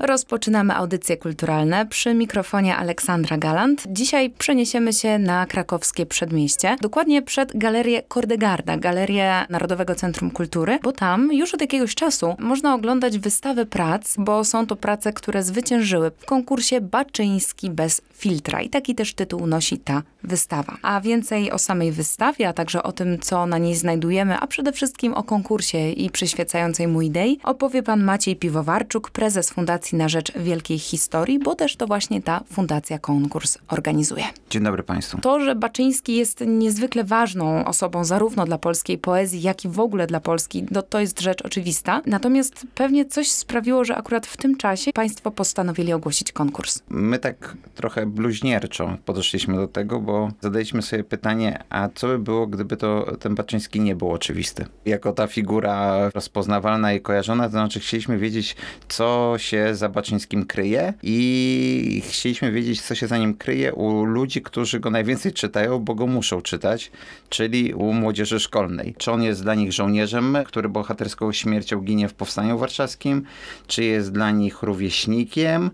Rozpoczynamy audycje kulturalne przy mikrofonie Aleksandra Galant. Dzisiaj przeniesiemy się na krakowskie przedmieście, dokładnie przed galerię Kordegarda, galerię Narodowego Centrum Kultury, bo tam już od jakiegoś czasu można oglądać wystawy prac, bo są to prace, które zwyciężyły w konkursie Baczyński bez filtra i taki też tytuł nosi ta wystawa. A więcej o samej wystawie, a także o tym, co na niej znajdujemy, a przede wszystkim o konkursie i przyświecającej mu idei, opowie pan Maciej Piwowarczuk, prezes Fundacji na Rzecz Wielkiej Historii, bo też to właśnie ta fundacja konkurs organizuje. Dzień dobry Państwu. To, że Baczyński jest niezwykle ważną osobą zarówno dla polskiej poezji, jak i w ogóle dla Polski, no, to jest rzecz oczywista. Natomiast pewnie coś sprawiło, że akurat w tym czasie państwo postanowili ogłosić konkurs. My tak trochę bluźnierczo podeszliśmy do tego, bo zadaliśmy sobie pytanie, a co by było, gdyby to ten Baczyński nie był oczywisty? Jako ta figura rozpoznawalna i kojarzona, to znaczy chcieliśmy wiedzieć, co się za Baczyńskim kryje i chcieliśmy wiedzieć, co się za nim kryje u ludzi, którzy go najwięcej czytają, bo go muszą czytać, czyli u młodzieży szkolnej. Czy on jest dla nich żołnierzem, który bohaterską śmiercią ginie w Powstaniu Warszawskim, czy jest dla nich rówieśnikiem,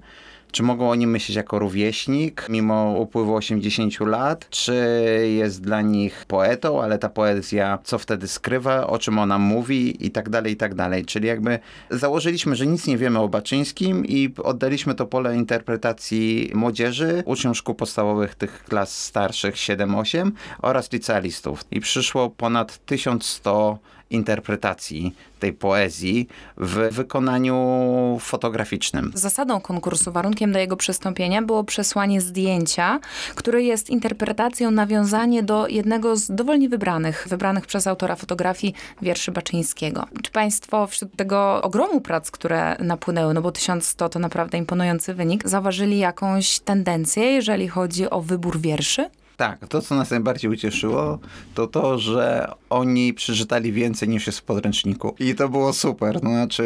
czy mogą oni myśleć jako rówieśnik, mimo upływu 80 lat? Czy jest dla nich poetą, ale ta poezja co wtedy skrywa, o czym ona mówi i tak dalej, i tak dalej. Czyli jakby założyliśmy, że nic nie wiemy o Baczyńskim i oddaliśmy to pole interpretacji młodzieży, uczniom szkół podstawowych tych klas starszych 7-8 oraz licealistów. I przyszło ponad 1100 interpretacji tej poezji w wykonaniu fotograficznym. Zasadą konkursu, warunkiem do jego przystąpienia było przesłanie zdjęcia, które jest interpretacją, nawiązanie do jednego z dowolnie wybranych, wybranych przez autora fotografii wierszy Baczyńskiego. Czy Państwo wśród tego ogromu prac, które napłynęły, no bo 1100 to naprawdę imponujący wynik, zauważyli jakąś tendencję, jeżeli chodzi o wybór wierszy? Tak, to co nas najbardziej ucieszyło, to to, że oni przeczytali więcej niż jest w podręczniku. I to było super. No, znaczy,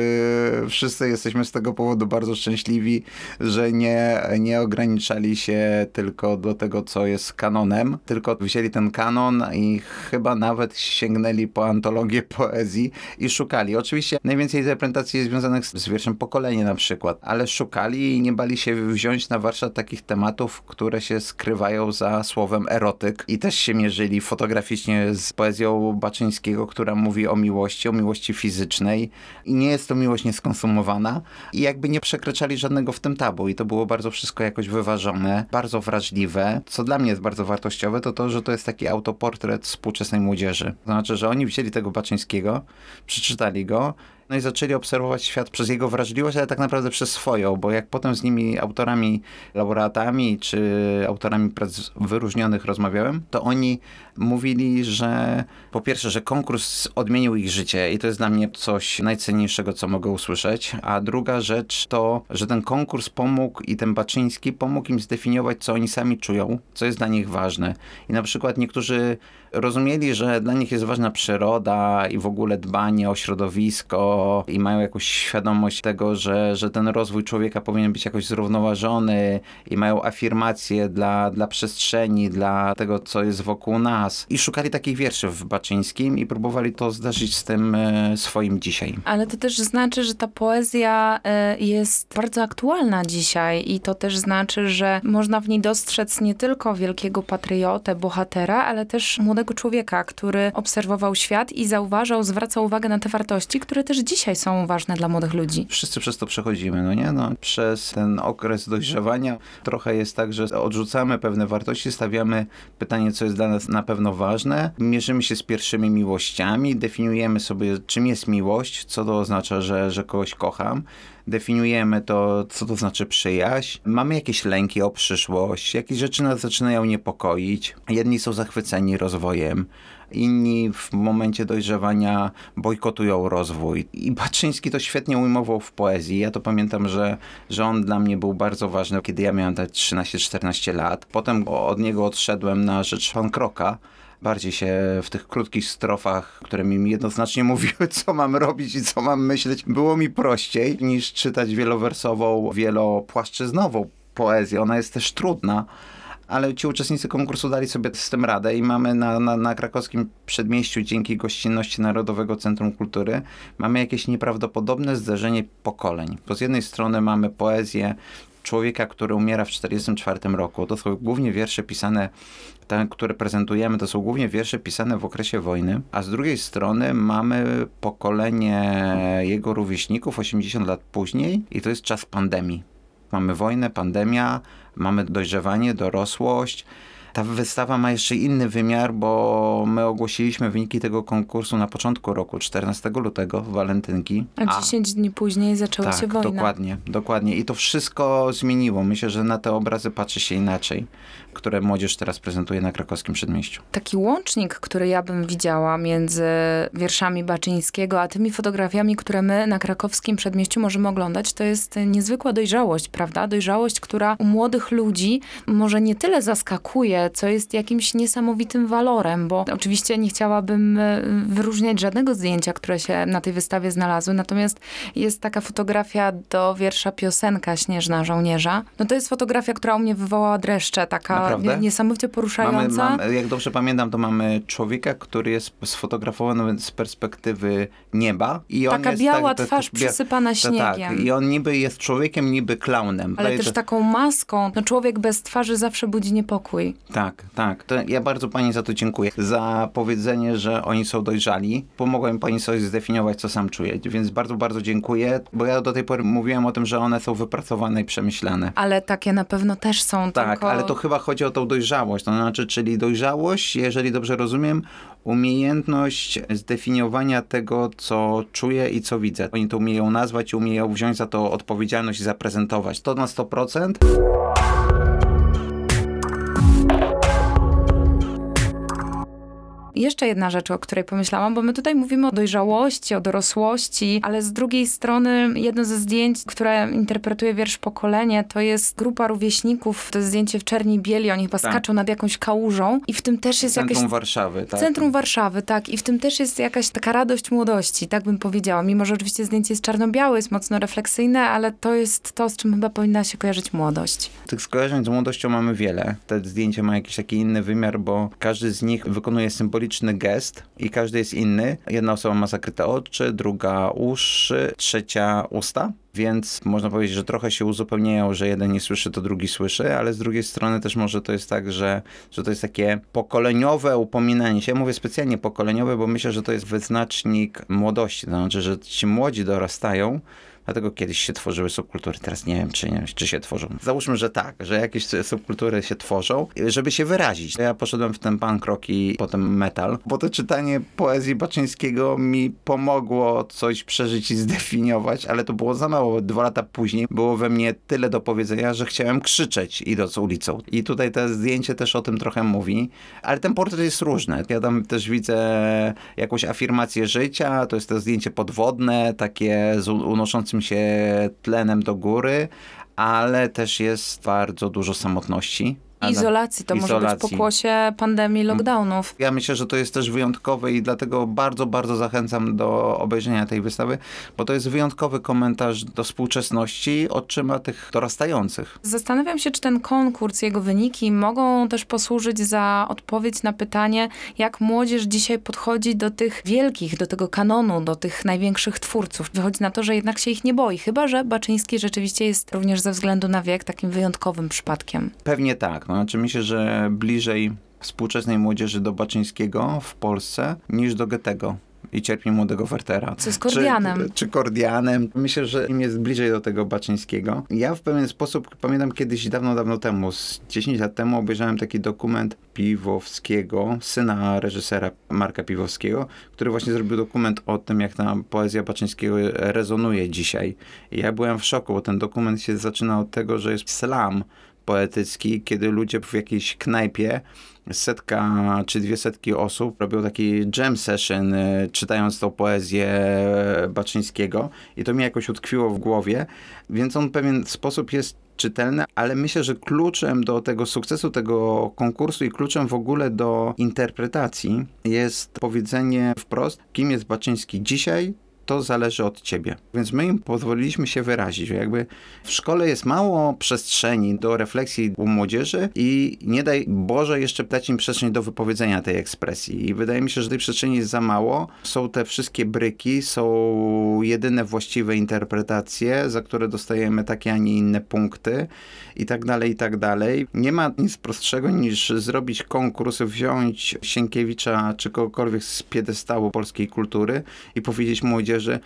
wszyscy jesteśmy z tego powodu bardzo szczęśliwi, że nie, nie ograniczali się tylko do tego, co jest kanonem, tylko wzięli ten kanon i chyba nawet sięgnęli po antologię poezji i szukali. Oczywiście najwięcej interpretacji jest związanych z wierszem Pokolenie na przykład, ale szukali i nie bali się wziąć na warsztat takich tematów, które się skrywają za słowem erotyk i też się mierzyli fotograficznie z poezją Baczyńskiego, która mówi o miłości, o miłości fizycznej i nie jest to miłość nieskonsumowana i jakby nie przekraczali żadnego w tym tabu i to było bardzo wszystko jakoś wyważone, bardzo wrażliwe. Co dla mnie jest bardzo wartościowe, to to, że to jest taki autoportret współczesnej młodzieży. To znaczy, że oni wzięli tego Baczyńskiego, przeczytali go, no i zaczęli obserwować świat przez jego wrażliwość, ale tak naprawdę przez swoją, bo jak potem z nimi autorami, laureatami czy autorami prac wyróżnionych rozmawiałem, to oni mówili, że po pierwsze, że konkurs odmienił ich życie i to jest dla mnie coś najcenniejszego, co mogę usłyszeć, a druga rzecz to, że ten konkurs pomógł i ten Baczyński pomógł im zdefiniować, co oni sami czują, co jest dla nich ważne. I na przykład niektórzy rozumieli, że dla nich jest ważna przyroda i w ogóle dbanie o środowisko i mają jakąś świadomość tego, że, że ten rozwój człowieka powinien być jakoś zrównoważony i mają afirmacje dla, dla przestrzeni, dla tego, co jest wokół nas. I szukali takich wierszy w Baczyńskim i próbowali to zdarzyć z tym e, swoim dzisiaj. Ale to też znaczy, że ta poezja e, jest bardzo aktualna dzisiaj i to też znaczy, że można w niej dostrzec nie tylko wielkiego patriotę, bohatera, ale też młodego człowieka, który obserwował świat i zauważał, zwracał uwagę na te wartości, które też dzisiaj są ważne dla młodych ludzi. Wszyscy przez to przechodzimy, no nie? No, przez ten okres dojrzewania trochę jest tak, że odrzucamy pewne wartości, stawiamy pytanie, co jest dla nas na pewno ważne, mierzymy się z pierwszymi miłościami, definiujemy sobie, czym jest miłość, co to oznacza, że, że kogoś kocham, definiujemy to, co to znaczy przyjaźń. Mamy jakieś lęki o przyszłość, jakieś rzeczy nas zaczynają niepokoić. Jedni są zachwyceni rozwojem, inni w momencie dojrzewania bojkotują rozwój. I Baczyński to świetnie ujmował w poezji. Ja to pamiętam, że, że on dla mnie był bardzo ważny, kiedy ja miałem te 13-14 lat. Potem od niego odszedłem na rzecz Kroka bardziej się w tych krótkich strofach, które mi jednoznacznie mówiły, co mam robić i co mam myśleć, było mi prościej niż czytać wielowersową, wielopłaszczyznową poezję. Ona jest też trudna ale ci uczestnicy konkursu dali sobie z tym radę i mamy na, na, na krakowskim przedmieściu dzięki gościnności Narodowego Centrum Kultury mamy jakieś nieprawdopodobne zderzenie pokoleń. Bo z jednej strony mamy poezję człowieka, który umiera w 1944 roku. To są głównie wiersze pisane, te, które prezentujemy, to są głównie wiersze pisane w okresie wojny, a z drugiej strony mamy pokolenie jego rówieśników 80 lat później i to jest czas pandemii. Mamy wojnę, pandemia, mamy dojrzewanie, dorosłość. Ta wystawa ma jeszcze inny wymiar, bo my ogłosiliśmy wyniki tego konkursu na początku roku, 14 lutego, w walentynki. A 10 dni później zaczęła tak, się wojna. dokładnie, dokładnie. I to wszystko zmieniło. Myślę, że na te obrazy patrzy się inaczej, które młodzież teraz prezentuje na krakowskim przedmieściu. Taki łącznik, który ja bym widziała między wierszami Baczyńskiego, a tymi fotografiami, które my na krakowskim przedmieściu możemy oglądać, to jest niezwykła dojrzałość, prawda? Dojrzałość, która u młodych ludzi może nie tyle zaskakuje, co jest jakimś niesamowitym walorem, bo oczywiście nie chciałabym e, wyróżniać żadnego zdjęcia, które się na tej wystawie znalazły, natomiast jest taka fotografia do wiersza Piosenka Śnieżna Żołnierza. No to jest fotografia, która u mnie wywołała dreszcze, taka Naprawdę? nie, niesamowicie poruszająca. mamy, jak dobrze pamiętam, to mamy człowieka, który jest sfotografowany z perspektywy nieba. I on Taka biała tak, tak, twarz bia- przysypana tak, śniegiem. Tak, i on niby jest człowiekiem, niby klaunem. Ale też taką maską. No człowiek bez twarzy zawsze budzi niepokój. Tak, tak. To ja bardzo pani za to dziękuję. Za powiedzenie, że oni są dojrzali. Pomogłem pani sobie zdefiniować, co sam czuję. Więc bardzo, bardzo dziękuję, bo ja do tej pory mówiłem o tym, że one są wypracowane i przemyślane. Ale takie na pewno też są Tak, tylko... ale to chyba chodzi o tą dojrzałość. To znaczy, czyli dojrzałość, jeżeli dobrze rozumiem, umiejętność zdefiniowania tego, co czuję i co widzę. Oni to umieją nazwać umieją wziąć za to odpowiedzialność i zaprezentować. To na 100%. Jeszcze jedna rzecz, o której pomyślałam, bo my tutaj mówimy o dojrzałości, o dorosłości, ale z drugiej strony jedno ze zdjęć, które interpretuje wiersz Pokolenie, to jest grupa rówieśników, to jest zdjęcie w czerni bieli, oni chyba Tak. skaczą nad jakąś kałużą i w tym też jest Centrum jakaś... Warszawy. Tak? Centrum Warszawy, tak. I w tym też jest jakaś taka radość młodości, tak bym powiedziała. Mimo, że oczywiście zdjęcie jest czarno-białe, jest mocno refleksyjne, ale to jest to, z czym chyba powinna się kojarzyć młodość. Tych skojarzeń z młodością mamy wiele. Te zdjęcia mają jakiś taki inny wymiar, bo każdy z nich wykonuje symboliczny gest i każdy jest inny. Jedna osoba ma zakryte oczy, druga uszy, trzecia usta. Więc można powiedzieć, że trochę się uzupełniają, że jeden nie słyszy, to drugi słyszy, ale z drugiej strony też może to jest tak, że, że to jest takie pokoleniowe upominanie się. Ja mówię specjalnie pokoleniowe, bo myślę, że to jest wyznacznik młodości. To znaczy, że ci młodzi dorastają, Dlatego kiedyś się tworzyły subkultury, teraz nie wiem, czy, nie, czy się tworzą. Załóżmy, że tak, że jakieś subkultury się tworzą, żeby się wyrazić. Ja poszedłem w ten punk rock i potem metal, bo to czytanie poezji Baczyńskiego mi pomogło coś przeżyć i zdefiniować, ale to było za mało. Dwa lata później było we mnie tyle do powiedzenia, że chciałem krzyczeć idąc ulicą. I tutaj to zdjęcie też o tym trochę mówi, ale ten portret jest różny. Ja tam też widzę jakąś afirmację życia, to jest to zdjęcie podwodne, takie z unoszącym się tlenem do góry, ale też jest bardzo dużo samotności. Izolacji, to może być Izolacji. pokłosie pandemii, lockdownów. Ja myślę, że to jest też wyjątkowe i dlatego bardzo, bardzo zachęcam do obejrzenia tej wystawy, bo to jest wyjątkowy komentarz do współczesności oczyma tych dorastających. Zastanawiam się, czy ten konkurs, jego wyniki mogą też posłużyć za odpowiedź na pytanie, jak młodzież dzisiaj podchodzi do tych wielkich, do tego kanonu, do tych największych twórców. Wychodzi na to, że jednak się ich nie boi, chyba że Baczyński rzeczywiście jest również ze względu na wiek takim wyjątkowym przypadkiem. Pewnie tak. No, znaczy myślę, że bliżej współczesnej młodzieży do Baczyńskiego w Polsce niż do Goethego i cierpień młodego Wertera. Co z Kordianem. Czy, czy Kordianem. Myślę, że im jest bliżej do tego Baczyńskiego. Ja w pewien sposób, pamiętam kiedyś dawno, dawno temu, z 10 lat temu obejrzałem taki dokument Piwowskiego, syna reżysera Marka Piwowskiego, który właśnie zrobił dokument o tym, jak ta poezja Baczyńskiego rezonuje dzisiaj. I ja byłem w szoku, bo ten dokument się zaczyna od tego, że jest slam poetycki, kiedy ludzie w jakiejś knajpie setka czy dwie setki osób robią taki jam session, y, czytając tą poezję Baczyńskiego. I to mi jakoś utkwiło w głowie, więc on w pewien sposób jest czytelny, ale myślę, że kluczem do tego sukcesu tego konkursu i kluczem w ogóle do interpretacji jest powiedzenie wprost, kim jest Baczyński dzisiaj, to zależy od ciebie. Więc my im pozwoliliśmy się wyrazić. Jakby w szkole jest mało przestrzeni do refleksji u młodzieży i nie daj Boże jeszcze dać im przestrzeń do wypowiedzenia tej ekspresji. I wydaje mi się, że tej przestrzeni jest za mało. Są te wszystkie bryki, są jedyne właściwe interpretacje, za które dostajemy takie, a nie inne punkty i tak dalej, i tak dalej. Nie ma nic prostszego niż zrobić konkurs, wziąć Sienkiewicza czy kogokolwiek z piedestału polskiej kultury i powiedzieć młodzieży, że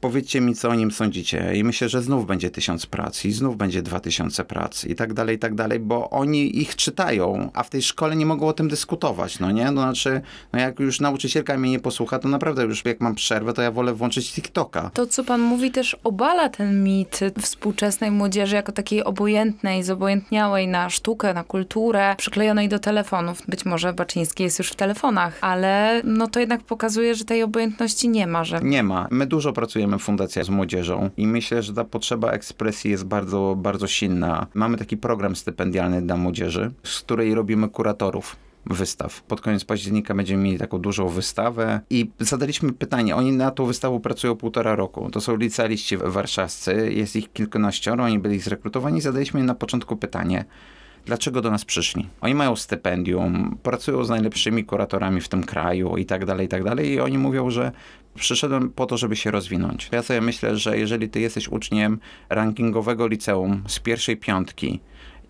powiedzcie mi, co o nim sądzicie. I myślę, że znów będzie tysiąc prac i znów będzie dwa tysiące prac i tak dalej, i tak dalej, bo oni ich czytają, a w tej szkole nie mogą o tym dyskutować, no nie? No znaczy, no jak już nauczycielka mnie nie posłucha, to naprawdę już jak mam przerwę, to ja wolę włączyć TikToka. To, co pan mówi, też obala ten mit współczesnej młodzieży jako takiej obojętnej, zobojętniałej na sztukę, na kulturę, przyklejonej do telefonów. Być może Baczyński jest już w telefonach, ale no to jednak pokazuje, że tej obojętności nie ma, że Nie ma. My dużo pracujemy w Fundacja z młodzieżą i myślę, że ta potrzeba ekspresji jest bardzo, bardzo silna. Mamy taki program stypendialny dla młodzieży, z której robimy kuratorów wystaw. Pod koniec października będziemy mieli taką dużą wystawę i zadaliśmy pytanie, oni na tą wystawę pracują półtora roku. To są licealiści warszawscy, jest ich kilkanaścioro, oni byli zrekrutowani. Zadaliśmy im na początku pytanie, dlaczego do nas przyszli. Oni mają stypendium, pracują z najlepszymi kuratorami w tym kraju i tak dalej, i tak dalej. I oni mówią, że przyszedłem po to, żeby się rozwinąć. Ja sobie myślę, że jeżeli ty jesteś uczniem rankingowego liceum z pierwszej piątki,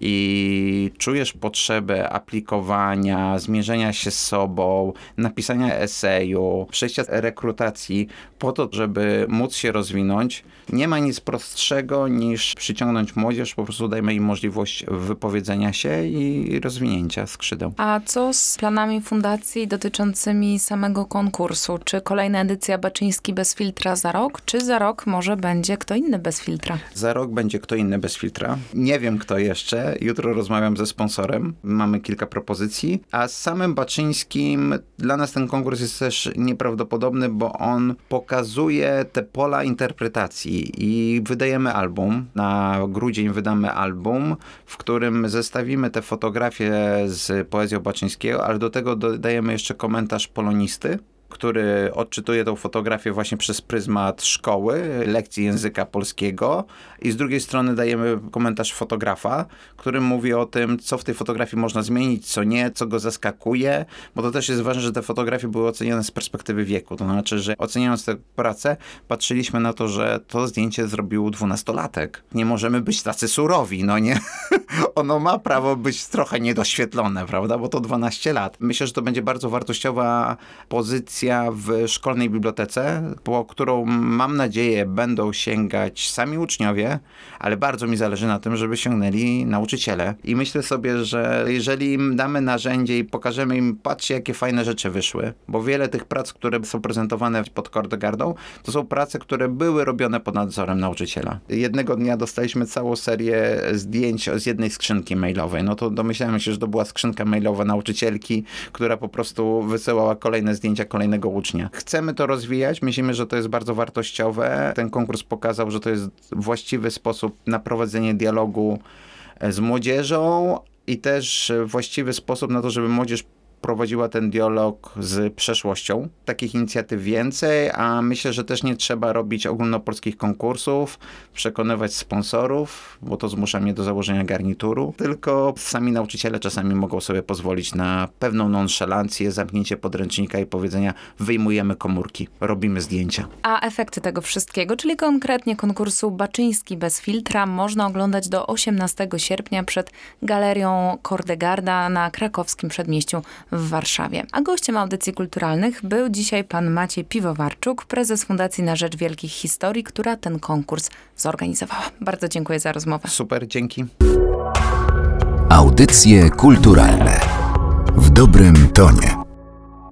i czujesz potrzebę aplikowania, zmierzenia się z sobą, napisania eseju, przejścia rekrutacji po to, żeby móc się rozwinąć, nie ma nic prostszego niż przyciągnąć młodzież, po prostu dajmy im możliwość wypowiedzenia się i rozwinięcia skrzydeł. A co z planami fundacji dotyczącymi samego konkursu? Czy kolejna edycja Baczyński bez filtra za rok, czy za rok może będzie kto inny bez filtra? Za rok będzie kto inny bez filtra. Nie wiem kto jeszcze. Jutro rozmawiam ze sponsorem. Mamy kilka propozycji. A z samym Baczyńskim dla nas ten konkurs jest też nieprawdopodobny, bo on pokazuje te pola interpretacji i wydajemy album. Na grudzień wydamy album, w którym zestawimy te fotografie z poezją Baczyńskiego, ale do tego dodajemy jeszcze komentarz polonisty który odczytuje tą fotografię właśnie przez pryzmat szkoły, lekcji języka polskiego i z drugiej strony dajemy komentarz fotografa, który mówi o tym, co w tej fotografii można zmienić, co nie, co go zaskakuje, bo to też jest ważne, że te fotografie były oceniane z perspektywy wieku. To znaczy, że oceniając tę pracę, patrzyliśmy na to, że to zdjęcie zrobił dwunastolatek. Nie możemy być tacy surowi, no nie? ono ma prawo być trochę niedoświetlone, prawda? Bo to 12 lat. Myślę, że to będzie bardzo wartościowa pozycja w szkolnej bibliotece, po którą mam nadzieję będą sięgać sami uczniowie, ale bardzo mi zależy na tym, żeby sięgnęli nauczyciele. I myślę sobie, że jeżeli im damy narzędzie i pokażemy im, patrzcie jakie fajne rzeczy wyszły, bo wiele tych prac, które są prezentowane pod Kordegardą, to są prace, które były robione pod nadzorem nauczyciela. Jednego dnia dostaliśmy całą serię zdjęć z jednej skrzynki mailowej. No to domyślałem się, że to była skrzynka mailowa nauczycielki, która po prostu wysyłała kolejne zdjęcia ucznia. Chcemy to rozwijać, myślimy, że to jest bardzo wartościowe. Ten konkurs pokazał, że to jest właściwy sposób na prowadzenie dialogu z młodzieżą i też właściwy sposób na to, żeby młodzież prowadziła ten dialog z przeszłością. Takich inicjatyw więcej, a myślę, że też nie trzeba robić ogólnopolskich konkursów, przekonywać sponsorów, bo to zmusza mnie do założenia garnituru, tylko sami nauczyciele czasami mogą sobie pozwolić na pewną nonszalancję, zamknięcie podręcznika i powiedzenia wyjmujemy komórki, robimy zdjęcia. A efekty tego wszystkiego, czyli konkretnie konkursu Baczyński bez filtra, można oglądać do 18 sierpnia przed Galerią Kordegarda na krakowskim przedmieściu w Warszawie. A gościem audycji kulturalnych był dzisiaj pan Maciej Piwowarczuk, prezes Fundacji na Rzecz Wielkich Historii, która ten konkurs zorganizowała. Bardzo dziękuję za rozmowę. Super, dzięki. Audycje kulturalne w dobrym tonie.